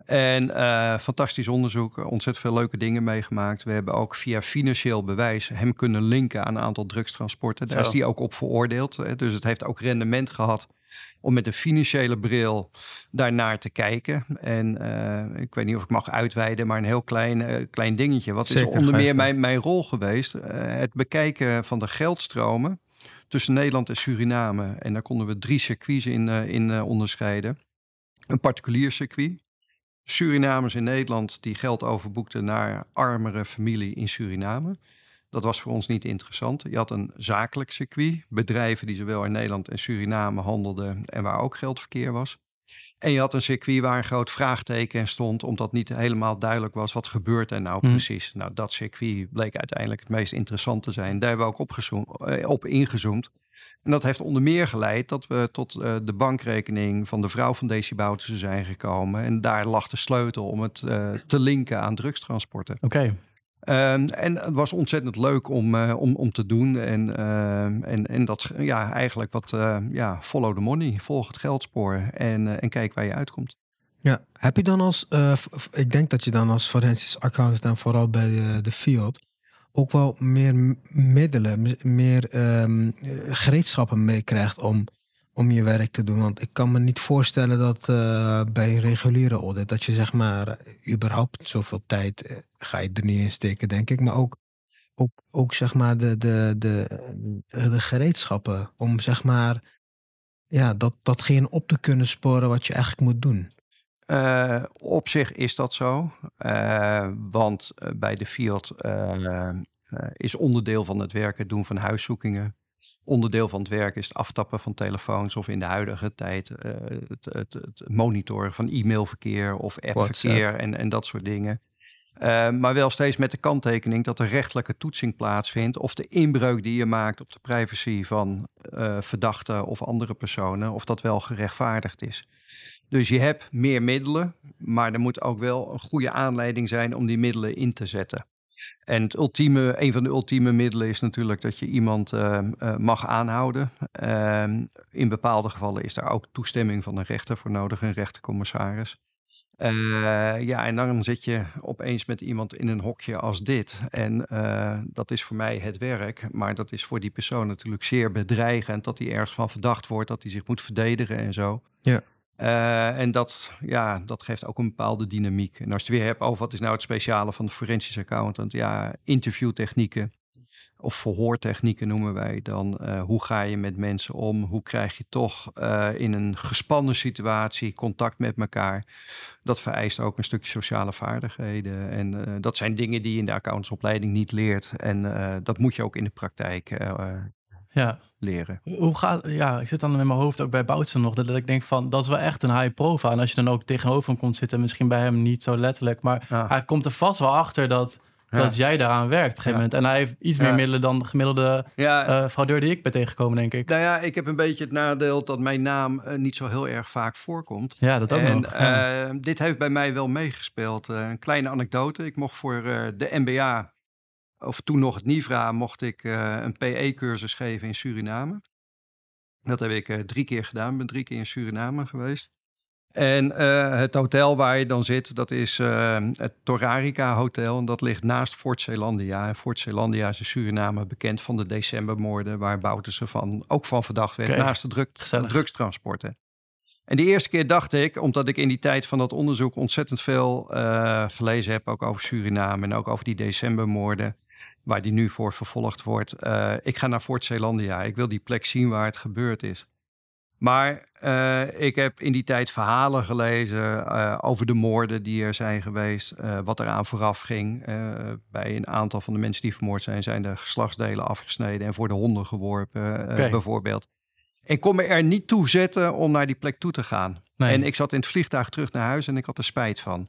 En eh, fantastisch onderzoek, ontzettend veel leuke dingen meegemaakt. We hebben ook via financieel bewijs hem kunnen linken aan een aantal drugstransporten. Daar Zo. is hij ook op veroordeeld. Dus het heeft ook rendement gehad om met een financiële bril daarnaar te kijken. En eh, ik weet niet of ik mag uitweiden, maar een heel klein, eh, klein dingetje. Wat Zeker, is onder meer mijn, mijn rol geweest? Het bekijken van de geldstromen tussen Nederland en Suriname. En daar konden we drie circuits in, in onderscheiden. Een particulier circuit. Surinamers in Nederland die geld overboekten naar armere familie in Suriname. Dat was voor ons niet interessant. Je had een zakelijk circuit, bedrijven die zowel in Nederland en Suriname handelden en waar ook geldverkeer was. En je had een circuit waar een groot vraagteken stond, omdat niet helemaal duidelijk was wat gebeurt er nou Hmm. precies. Nou, dat circuit bleek uiteindelijk het meest interessant te zijn. Daar hebben we ook opgezoom- eh, op ingezoomd. En dat heeft onder meer geleid dat we tot eh, de bankrekening van de vrouw van Desi Boutersen zijn gekomen. En daar lag de sleutel om het eh, te linken aan drugstransporten. Oké, Ehm, en het was ontzettend leuk om, eh, om, om te doen. En, ehm, en, en dat, ja, eigenlijk wat, eh, ja, follow the money, volg het geldspoor en, eh, en kijk waar je uitkomt. Ja, heb je dan als, eh, ik denk dat je dan als forensisch accountant en vooral bij de, de field ook wel meer middelen, meer ehm, eh, gereedschappen meekrijgt om, om je werk te doen. Want ik kan me niet voorstellen dat eh, bij een reguliere audit, dat je zeg maar überhaupt zoveel tijd eh, ga je er niet in steken, denk ik. Maar ook, ook, ook zeg maar de, de, de, de, de gereedschappen om zeg maar ja, dat, datgene op te kunnen sporen wat je eigenlijk moet doen. Eh, op zich is dat zo, Eh, want eh, bij de Fiat is onderdeel van het werk het doen van huiszoekingen. Onderdeel van het werk is het aftappen van telefoons of in de huidige tijd het, het, het monitoren van e-mailverkeer of appverkeer en, en dat soort dingen. Maar wel steeds met de kanttekening dat er rechtelijke toetsing plaatsvindt of de inbreuk die je maakt op de privacy van verdachten of andere personen, of dat wel gerechtvaardigd is. Dus je hebt meer middelen, maar er moet ook wel een goede aanleiding zijn om die middelen in te zetten. En het ultieme, een van de ultieme middelen is natuurlijk dat je iemand eh, eh, mag aanhouden. Ehm, in bepaalde gevallen is daar ook toestemming van een rechter voor nodig, een rechtercommissaris. Eh, ja, en dan zit je opeens met iemand in een hokje als dit. En eh, dat is voor mij het werk, maar dat is voor die persoon natuurlijk zeer bedreigend. Dat hij ergens van verdacht wordt, dat hij zich moet verdedigen en zo. Ja. Eh, en dat, ja, dat geeft ook een bepaalde dynamiek. En als je het weer hebt over wat is nou het speciale van de forensische accountant, ja, interviewtechnieken of verhoortechnieken noemen wij dan. Eh, hoe ga je met mensen om? Hoe krijg je toch eh, in een gespannen situatie contact met elkaar? Dat vereist ook een stukje sociale vaardigheden. En dat zijn dingen die je in de accountantsopleiding niet leert. En dat moet je ook in de praktijk ja. leren. Hoe gaat, ja, ik zit dan in mijn hoofd ook bij Boutsen nog, dat ik denk van, dat is wel echt een high profile. En als je dan ook tegenover hem komt zitten, misschien bij hem niet zo letterlijk, maar Ja. hij komt er vast wel achter dat dat jij daaraan werkt op een gegeven moment. En hij heeft iets meer middelen dan de gemiddelde Ja, eh fraudeur die ik ben tegengekomen, denk ik. nou ja, ik heb een beetje het nadeel dat mijn naam eh, niet zo heel erg vaak voorkomt. Ja, dat ook en nog. Eh, dit heeft bij mij wel meegespeeld. Een kleine anekdote. Ik mocht voor de MBA, of toen nog het NIVRA, mocht ik eh, een PE-cursus geven in Suriname. Dat heb ik eh, drie keer gedaan. Ik ben drie keer in Suriname geweest. En eh, het hotel waar je dan zit, dat is het Torarica Hotel. En dat ligt naast Fort Zeelandia. En Fort Zeelandia is in Suriname bekend van de decembermoorden... waar Bouterse van, ook van verdacht werd, naast de druk, gezellig. drugstransporten. En de eerste keer dacht ik, omdat ik in die tijd van dat onderzoek ontzettend veel gelezen heb, ook over Suriname en ook over die decembermoorden, waar die nu voor vervolgd wordt. eh, ik ga naar Fort Zeelandia. Ik wil die plek zien waar het gebeurd is. Maar eh, ik heb in die tijd verhalen gelezen eh, over de moorden die er zijn geweest, wat eraan vooraf ging. Bij een aantal van de mensen die vermoord zijn, zijn de geslachtsdelen afgesneden en voor de honden geworpen, Oké. bijvoorbeeld. Ik kon me er niet toe zetten om naar die plek toe te gaan. Nee. En ik zat in het vliegtuig terug naar huis en ik had er spijt van.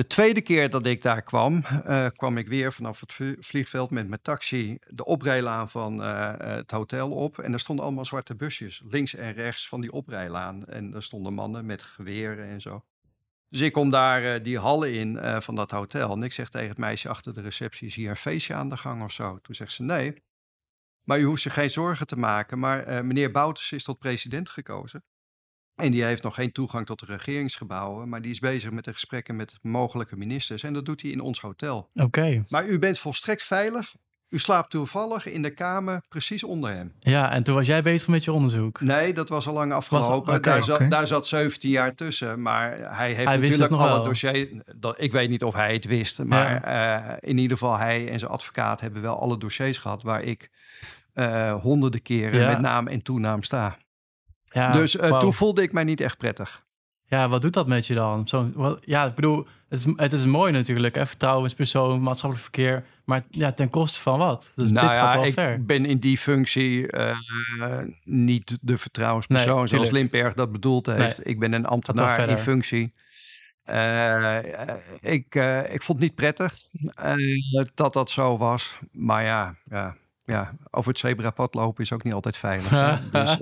De tweede keer dat ik daar kwam, eh, kwam ik weer vanaf het vlie- vliegveld met mijn taxi de oprijlaan van eh, het hotel op. En er stonden allemaal zwarte busjes, links en rechts van die oprijlaan. En er stonden mannen met geweren en zo. Dus ik kom daar eh, die hallen in van dat hotel. En ik zeg tegen het meisje achter de receptie, is hier een feestje aan de gang of zo? Toen zegt ze, nee. Maar u hoeft zich geen zorgen te maken. Maar meneer Bouters is tot president gekozen. En die heeft nog geen toegang tot de regeringsgebouwen. Maar die is bezig met de gesprekken met mogelijke ministers. En dat doet hij in ons hotel. Oké. Maar u bent volstrekt veilig. U slaapt toevallig in de kamer precies onder hem. Ja, en toen was jij bezig met je onderzoek. Nee, dat was al lang afgelopen. daar, zat, daar zat 17 jaar tussen. Maar hij heeft Hij natuurlijk nog alle wel. dossiers. Dat, ik weet niet of hij het wist. Maar eh, in ieder geval, hij en zijn advocaat hebben wel alle dossiers gehad waar ik eh, honderden keren Ja. met naam en toenaam sta. Ja, dus eh, toen voelde ik mij niet echt prettig. Ja, wat doet dat met je dan? Zo, wat- ja, ik bedoel, het is, het is mooi natuurlijk, hè? vertrouwenspersoon, maatschappelijk verkeer. Maar ja, ten koste van wat? Dus nou dit ja, gaat wel ik ver. ben in die functie eh, niet de vertrouwenspersoon Nee, zoals. Limperg dat bedoeld heeft. Ik ben een ambtenaar in functie. Eh, ik, ik vond het niet prettig dat dat zo was. Maar ja, ja, ja, over het zebrapad lopen is ook niet altijd veilig. dus,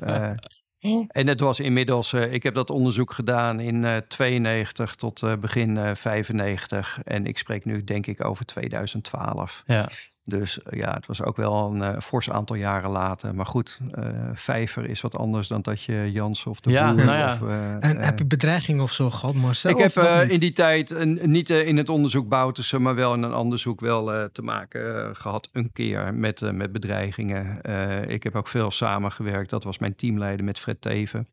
en het was inmiddels, eh, ik heb dat onderzoek gedaan in eh 92 tot eh, begin eh 95. En ik spreek nu denk ik over 2012. Ja. Dus eh, ja, het was ook wel een eh, fors aantal jaren later. Maar goed, eh, vijver is wat anders dan dat je Jans of de Ja, Boer nou ja. of... En heb je bedreiging of zo gehad, Marcel? ik heb in die tijd een, niet in het onderzoek Boutersen, maar wel in een ander zoek wel eh, te maken eh, gehad. Een keer met, met bedreigingen. Eh, ik heb ook veel samengewerkt. Dat was mijn teamleider met Fred Teven.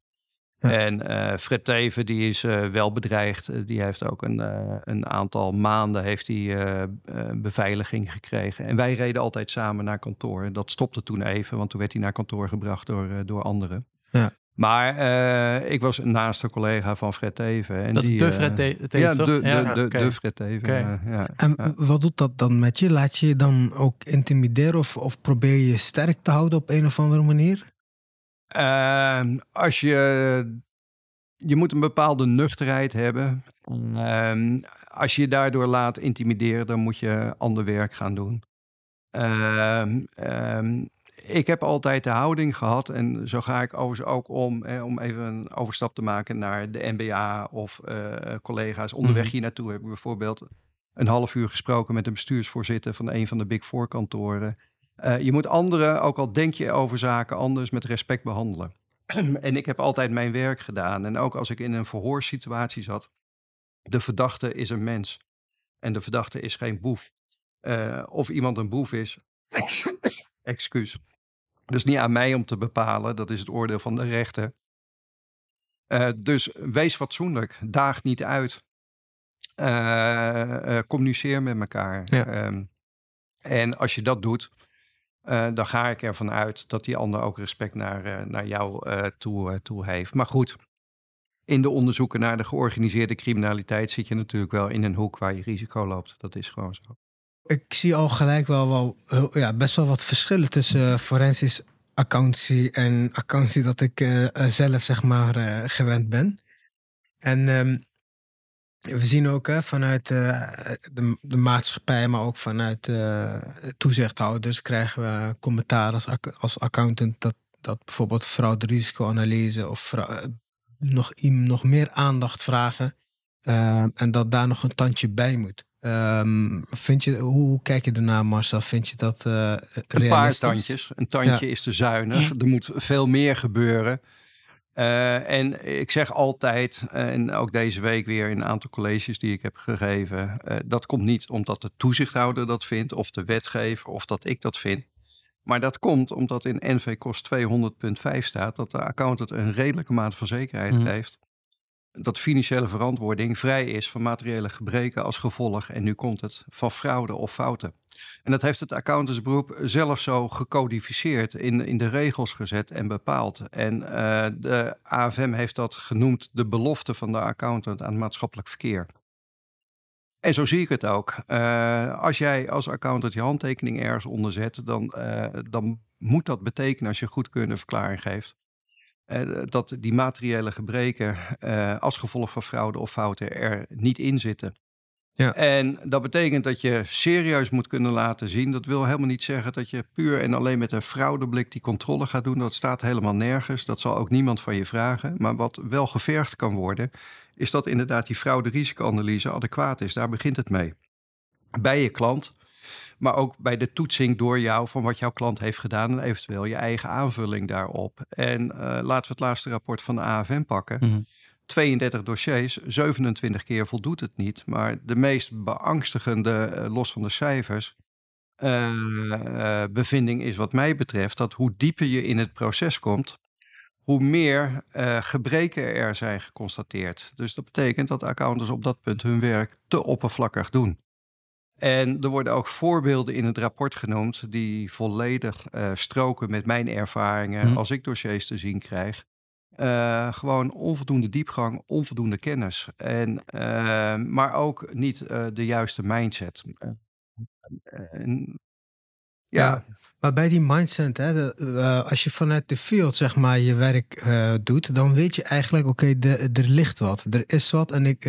Ja. En eh, Fred Teven die is eh, wel bedreigd. Eh, die heeft ook een, eh, een aantal maanden heeft hij, eh, eh, beveiliging gekregen. En wij reden altijd samen naar kantoor. Dat stopte toen even, want toen werd hij naar kantoor gebracht door, eh, door anderen. Ja. Maar eh, ik was naast een collega van Fred Teven. En Dat is die, de eh, Fred Te- Teven, ja, toch? de, de, Ja, de, de Fred Teven. Oké. eh, ja. En Ja. wat doet dat dan met je? Laat je je dan ook intimideren of, of probeer je je sterk te houden op een of andere manier? Ehm, als je, je moet een bepaalde nuchterheid hebben. Ehm, als je je daardoor laat intimideren, dan moet je ander werk gaan doen. Ehm, ik heb altijd de houding gehad, en zo ga ik overigens ook om, hè, om even een overstap te maken naar de NBA of eh, collega's. Onderweg Mhm. hier naartoe heb ik bijvoorbeeld een half uur gesproken met een bestuursvoorzitter van een van de Big Four kantoren. Eh, je moet anderen, ook al denk je over zaken anders, met respect behandelen. en ik heb altijd mijn werk gedaan. En ook als ik in een verhoorsituatie zat, de verdachte is een mens. En de verdachte is geen boef. Eh, of iemand een boef is, excuus. Dus niet aan mij om te bepalen, dat is het oordeel van de rechter. Eh, dus wees fatsoenlijk, daag niet uit. Communiceer met elkaar. Ja. Ehm, en als je dat doet, eh, dan ga ik ervan uit dat die ander ook respect naar, eh, naar jou eh, toe, toe heeft. Maar goed, in de onderzoeken naar de georganiseerde criminaliteit zit je natuurlijk wel in een hoek waar je risico loopt. Dat is gewoon zo. Ik zie al gelijk wel, wel ja, best wel wat verschillen tussen forensisch accountancy en accountancy dat ik zelf zeg maar gewend ben. En ehm, we zien ook hè, vanuit uh, de, de, maatschappij, maar ook vanuit uh, toezichthouders krijgen we commentaar als, als accountant dat, dat bijvoorbeeld fraude-risicoanalyse of nog, nog meer aandacht vragen en dat daar nog een tandje bij moet. Um, vind je, hoe kijk je ernaar, Marcel? Vind je dat uh, Een paar tandjes. Een tandje is te zuinig. Er moet veel meer gebeuren. Uh, en ik zeg altijd, en ook deze week weer in een aantal colleges die ik heb gegeven, uh, dat komt niet omdat de toezichthouder dat vindt, of de wetgever, of dat ik dat vind. Maar dat komt omdat in NV Kost 200.5 staat dat de accountant een redelijke mate van zekerheid mm. geeft dat financiële verantwoording vrij is van materiële gebreken als gevolg, en nu komt het, van fraude of fouten. En dat heeft het accountantsberoep zelf zo gecodificeerd, in, in de regels gezet en bepaald. En uh, de AFM heeft dat genoemd de belofte van de accountant aan maatschappelijk verkeer. En zo zie ik het ook. Uh, als jij als accountant je handtekening ergens onderzet, dan, uh, dan moet dat betekenen als je goedkeurende verklaring geeft dat die materiële gebreken als gevolg van fraude of fouten er niet in zitten. Ja. En dat betekent dat je serieus moet kunnen laten zien. Dat wil helemaal niet zeggen dat je puur en alleen met een fraudeblik die controle gaat doen. Dat staat helemaal nergens. Dat zal ook niemand van je vragen. Maar wat wel gevergd kan worden, is dat inderdaad die fraude-risicoanalyse adequaat is. Daar begint het mee. Bij je klant maar ook bij de toetsing door jou van wat jouw klant heeft gedaan en eventueel je eigen aanvulling daarop. En uh, laten we het laatste rapport van de AFM pakken. Mm -hmm. 32 dossiers, 27 keer voldoet het niet. Maar de meest beangstigende, uh, los van de cijfers, uh, bevinding is wat mij betreft dat hoe dieper je in het proces komt, hoe meer gebreken er zijn geconstateerd. Dus dat betekent dat accountants op dat punt hun werk te oppervlakkig doen. En er worden ook voorbeelden in het rapport genoemd die volledig stroken met mijn ervaringen mm. als ik dossiers te zien krijg. Uh, gewoon onvoldoende diepgang, onvoldoende kennis. En, uh, maar ook niet de juiste mindset. ja. Maar bij die mindset, hè, als je vanuit de field zeg maar je werk doet, dan weet je eigenlijk, oké, okay, er ligt wat, er is wat en ik,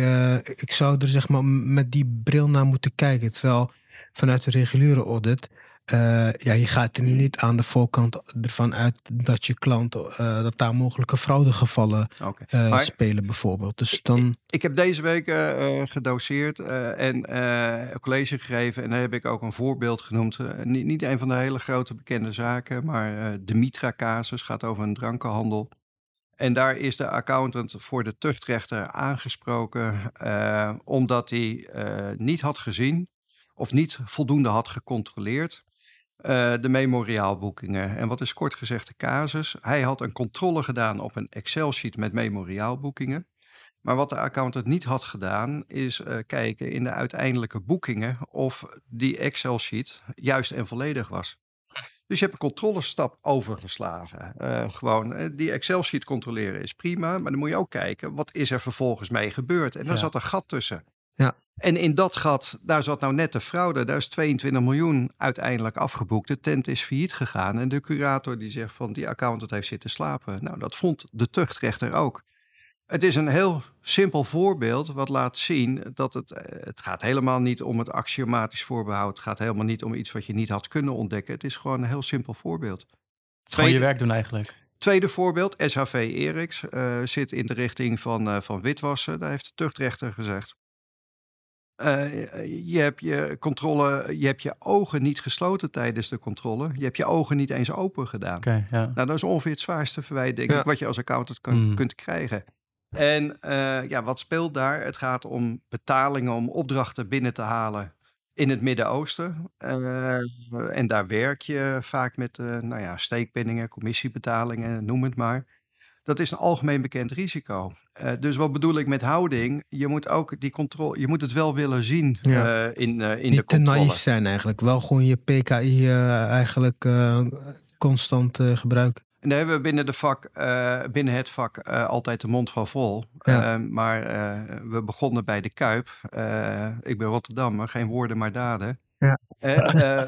ik zou er zeg maar met die bril naar moeten kijken. Terwijl vanuit de reguliere audit uh, ja, je gaat er niet aan de voorkant ervan uit dat je klant, uh, dat daar mogelijke fraudegevallen okay. uh, spelen bijvoorbeeld. Dus dan... Ik, ik heb deze week gedoseerd en een college gegeven en daar heb ik ook een voorbeeld genoemd. niet, niet een van de hele grote bekende zaken, maar de Mitra-casus gaat over een drankenhandel. En daar is de accountant voor de tuchtrechter aangesproken omdat hij niet had gezien of niet voldoende had gecontroleerd uh, de memoriaalboekingen. En wat is kort gezegd de casus? Hij had een controle gedaan op een Excel-sheet met memoriaalboekingen. Maar wat de accountant niet had gedaan, is uh, kijken in de uiteindelijke boekingen of die Excel-sheet juist en volledig was. Dus je hebt een controlestap overgeslagen. Uh, gewoon die Excel-sheet controleren is prima, maar dan moet je ook kijken wat is er vervolgens mee gebeurd. En daar ja. zat een gat tussen. Ja. En in dat gat, daar zat nou net de fraude. Daar is 22 miljoen uiteindelijk afgeboekt. De tent is failliet gegaan. En de curator die zegt van die accountant heeft zitten slapen. Nou, dat vond de tuchtrechter ook. Het is een heel simpel voorbeeld wat laat zien dat het, eh, het gaat helemaal niet om het axiomatisch voorbehoud. Het gaat helemaal niet om iets wat je niet had kunnen ontdekken. Het is gewoon een heel simpel voorbeeld. Tweede, je werk doen eigenlijk. Tweede voorbeeld, SHV Eriks uh, zit in de richting van, uh, van witwassen. Daar heeft de tuchtrechter gezegd. Uh, je hebt je controle, je hebt je ogen niet gesloten tijdens de controle. Je hebt je ogen niet eens open gedaan. Okay, ja. Nou, dat is ongeveer het zwaarste verwijt, denk ik, wat je als accountant kan, mm. kunt krijgen. En uh, ja, wat speelt daar? Het gaat om betalingen om opdrachten binnen te halen in het Midden-Oosten. Uh, en daar werk je vaak met nou ja, steekpenningen, commissiebetalingen, noem het maar. Dat is een algemeen bekend risico. Uh, dus wat bedoel ik met houding? Je moet ook die controle, je moet het wel willen zien ja. uh, in, uh, in Niet de controle. te naïef zijn eigenlijk. Wel gewoon je PKI eigenlijk constant gebruiken. En daar hebben we binnen, de vak, binnen het vak altijd de mond van vol. Ja. maar we begonnen bij de Kuip. ik ben Rotterdam, maar geen woorden maar daden. Ja.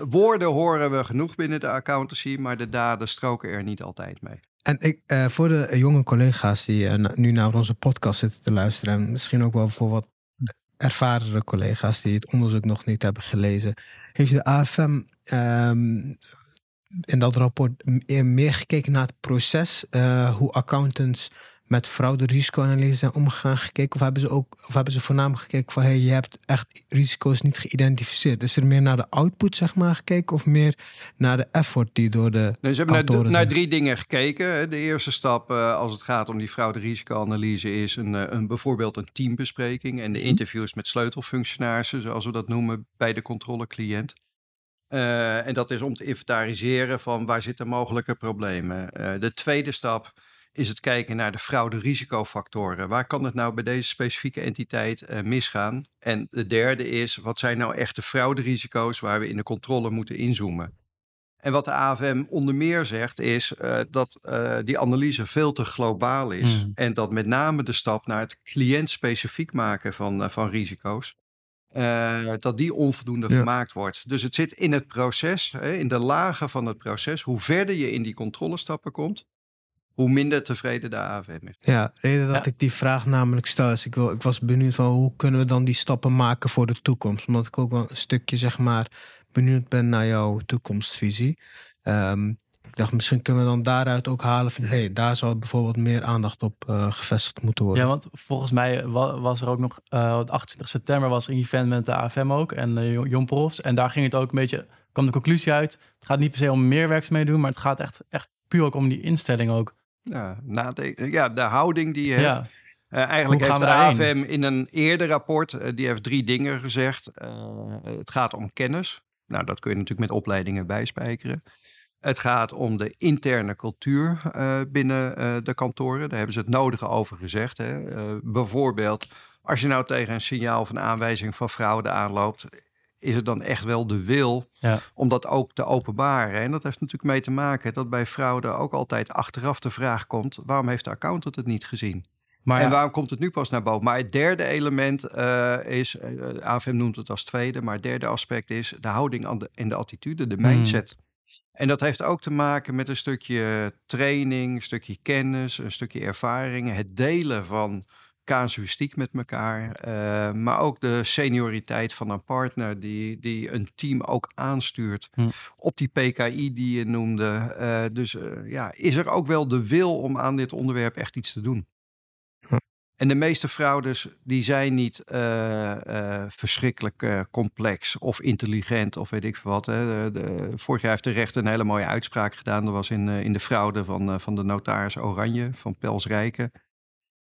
woorden horen we genoeg binnen de accountancy, maar de daden stroken er niet altijd mee. En ik, uh, voor de jonge collega's die uh, nu naar onze podcast zitten te luisteren, en misschien ook wel voor wat ervarende collega's die het onderzoek nog niet hebben gelezen. Heeft de AFM ehm, in dat rapport meer gekeken naar het proces, uh, hoe accountants met fraude-risicoanalyse zijn omgegaan gekeken? Of hebben ze ook, of hebben ze voornamelijk gekeken van hey, je hebt echt risico's niet geïdentificeerd? Is er meer naar de output, zeg maar, gekeken of meer naar de effort die door de. Nee, ze hebben naar, naar, drie dingen gekeken. De eerste stap, uh, als het gaat om die fraude-risicoanalyse, is een, uh, een, bijvoorbeeld een teambespreking en de mhm. interviews met sleutelfunctionarissen, zoals we dat noemen, bij de controlecliënt. Uh, en dat is om te inventariseren van waar zitten mogelijke problemen. de tweede stap is het kijken naar de fraude-risicofactoren. Waar kan het nou bij deze specifieke entiteit uh, misgaan? En de derde is, wat zijn nou echte fraude-risico's waar we in de controle moeten inzoomen? En wat de AFM onder meer zegt, is uh, dat uh, die analyse veel te globaal is. Mm. En dat met name de stap naar het cliëntspecifiek maken van, van risico's, dat die onvoldoende ja. gemaakt wordt. Dus het zit in het proces, hè, in de lagen van het proces. Hoe verder je in die controlestappen komt, hoe minder tevreden de AFM is. Ja, de reden dat ik die vraag namelijk stel is, ik, wil, ik was benieuwd van hoe kunnen we dan die stappen maken voor de toekomst. Omdat ik ook wel een stukje, zeg maar, benieuwd ben naar jouw toekomstvisie. Um, ik dacht, misschien kunnen we dan daaruit ook halen van, hey, daar zou bijvoorbeeld meer aandacht op uh, gevestigd moeten worden. Ja, want volgens mij was er ook nog, uh, op 28 september was er een event met de AFM ook en uh, Jon Profs. En daar ging het ook een beetje, kwam de conclusie uit, het gaat niet per se om meer werkzaamheden doen, maar het gaat echt, echt puur ook om die instelling ook. Ja, nadenken. ja, de houding die je ja. Uh, eigenlijk heeft de AFM in een eerder rapport, uh, die heeft drie dingen gezegd. Uh, het gaat om kennis. Nou, dat kun je natuurlijk met opleidingen bijspijkeren. Het gaat om de interne cultuur binnen de kantoren. Daar hebben ze het nodige over gezegd. Hè. bijvoorbeeld, als je nou tegen een signaal van aanwijzing van fraude aanloopt, is het dan echt wel de wil ja. om dat ook te openbaren? En dat heeft natuurlijk mee te maken dat bij fraude ook altijd achteraf de vraag komt: waarom heeft de accountant het niet gezien? Maar en waarom komt het nu pas naar boven? Maar het derde element uh, is, uh, eh, AFM noemt het als tweede, maar het derde aspect is de houding aan de, en de attitude, de hmm. mindset. En dat heeft ook te maken met een stukje training, een stukje kennis, een stukje ervaring, het delen van casuïstiek met elkaar. Uh, maar ook de senioriteit van een partner die, die een team ook aanstuurt. Hm. Op die PKI die je noemde. Uh, dus uh, ja, is er ook wel de wil om aan dit onderwerp echt iets te doen? Hm. En de meeste fraudes die zijn niet verschrikkelijk complex of intelligent of weet ik veel wat. Hè. De, de, vorig jaar heeft de rechter een hele mooie uitspraak gedaan. Dat was in, in de fraude van, van de notaris Oranje van Pels Rijken.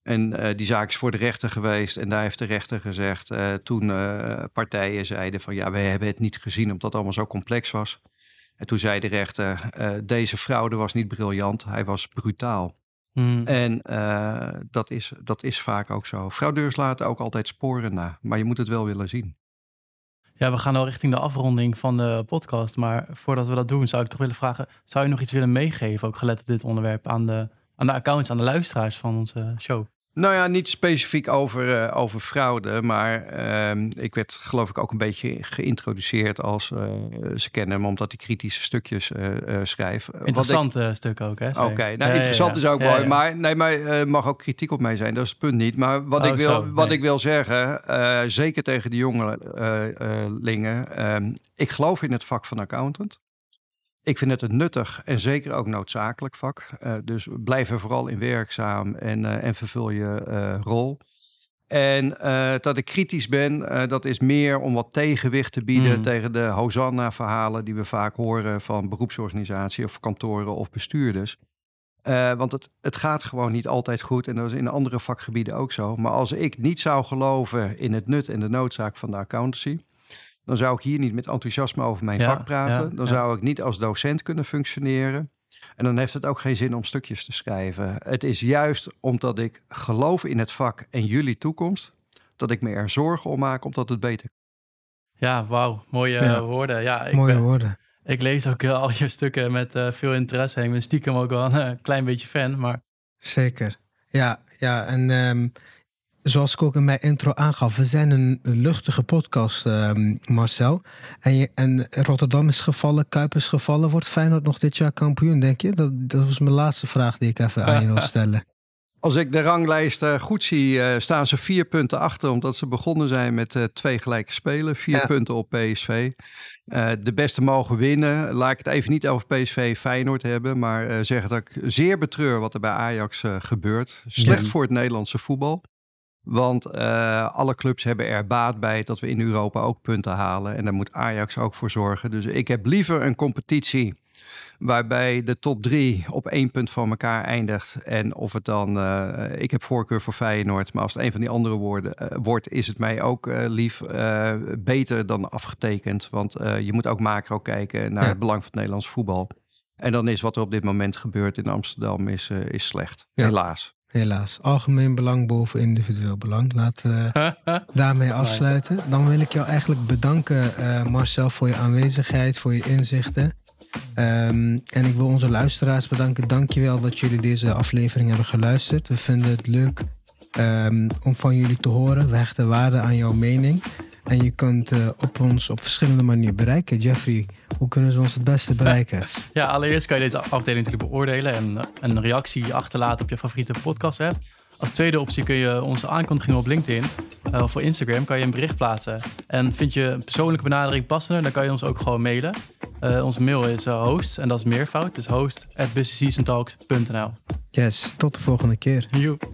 En uh, die zaak is voor de rechter geweest. En daar heeft de rechter gezegd, uh, toen uh, partijen zeiden van ja, wij hebben het niet gezien omdat het allemaal zo complex was. En toen zei de rechter, deze fraude was niet briljant, hij was brutaal. Hmm. En dat, is, dat is vaak ook zo. Fraudeurs laten ook altijd sporen na, maar je moet het wel willen zien. Ja, we gaan al richting de afronding van de podcast. Maar voordat we dat doen, zou ik toch willen vragen: zou je nog iets willen meegeven, ook gelet op dit onderwerp, aan de, aan de accounts, aan de luisteraars van onze show? Nou ja, niet specifiek over, uh, over fraude, maar uh, ik werd geloof ik ook een beetje geïntroduceerd als uh, ze kennen hem omdat hij kritische stukjes uh, schrijft. Interessante ik... stuk ook, hè? Oké, nou interessant is ook mooi, maar nee, maar mag ook kritiek op mij zijn, dat is het punt niet. Maar wat, oh, ik, wil, zo, wat ik wil zeggen, zeker tegen de jongelingen, ehm, ik geloof in het vak van accountant. Ik vind het een nuttig en zeker ook noodzakelijk vak. Uh, dus blijf er vooral in werkzaam en, uh, en vervul je uh, rol. En dat ik kritisch ben, dat is meer om wat tegenwicht te bieden mm. tegen de Hosanna-verhalen die we vaak horen van beroepsorganisaties of kantoren of bestuurders. want het, het gaat gewoon niet altijd goed en dat is in andere vakgebieden ook zo. Maar als ik niet zou geloven in het nut en de noodzaak van de accountancy, dan zou ik hier niet met enthousiasme over mijn vak praten. dan zou ik niet als docent kunnen functioneren. En dan heeft het ook geen zin om stukjes te schrijven. Het is juist omdat ik geloof in het vak en jullie toekomst, dat ik me er zorgen om maak omdat het beter Ja, wauw. Mooie woorden. Ja, ik Mooie woorden. Ik lees ook uh, al je stukken met uh, veel interesse. Ik ben stiekem ook wel een klein beetje fan, maar... Zeker. Ja, ja. En um, zoals ik ook in mijn intro aangaf, we zijn een luchtige podcast, ehm, Marcel. En, je, en Rotterdam is gevallen, Kuip is gevallen. Wordt Feyenoord nog dit jaar kampioen, denk je? Dat, dat was mijn laatste vraag die ik even aan je wil stellen. Als ik de ranglijst uh, goed zie, uh, staan ze vier punten achter. Omdat ze begonnen zijn met uh, twee gelijke spelen. Vier ja. punten op PSV. de beste mogen winnen. Laat ik het even niet over PSV Feyenoord hebben. Maar zeg dat ik zeer betreur wat er bij Ajax gebeurt. Slecht ja. voor het Nederlandse voetbal. Want alle clubs hebben er baat bij dat we in Europa ook punten halen. En daar moet Ajax ook voor zorgen. Dus ik heb liever een competitie Waarbij de top drie op één punt van elkaar eindigt. En of het dan, uh, ik heb voorkeur voor Feyenoord, maar als het een van die andere woorden uh, wordt, is het mij ook uh, lief. beter dan afgetekend. Want je moet ook macro kijken naar ja. het belang van het Nederlands voetbal. En dan is wat er op dit moment gebeurt in Amsterdam is, is slecht. Ja. Helaas. Helaas. Algemeen belang boven individueel belang. Laten we daarmee afsluiten. Dan wil ik jou eigenlijk bedanken, Marcel, voor je aanwezigheid, voor je inzichten. Um, en ik wil onze luisteraars bedanken. Dankjewel dat jullie deze aflevering hebben geluisterd. We vinden het leuk um, om van jullie te horen. We hechten waarde aan jouw mening. En je kunt uh, op ons op verschillende manieren bereiken. Jeffrey, hoe kunnen ze ons het beste bereiken? Ja, allereerst kan je deze afdeling natuurlijk beoordelen en een reactie achterlaten op je favoriete podcast app. Als tweede optie kun je onze aankondigingen op LinkedIn uh, of voor Instagram kan je een bericht plaatsen. En vind je een persoonlijke benadering passender, dan kan je ons ook gewoon mailen. Uh, onze mail is hosts en dat is meervoud. Dus host at Yes, tot de volgende keer. Joep.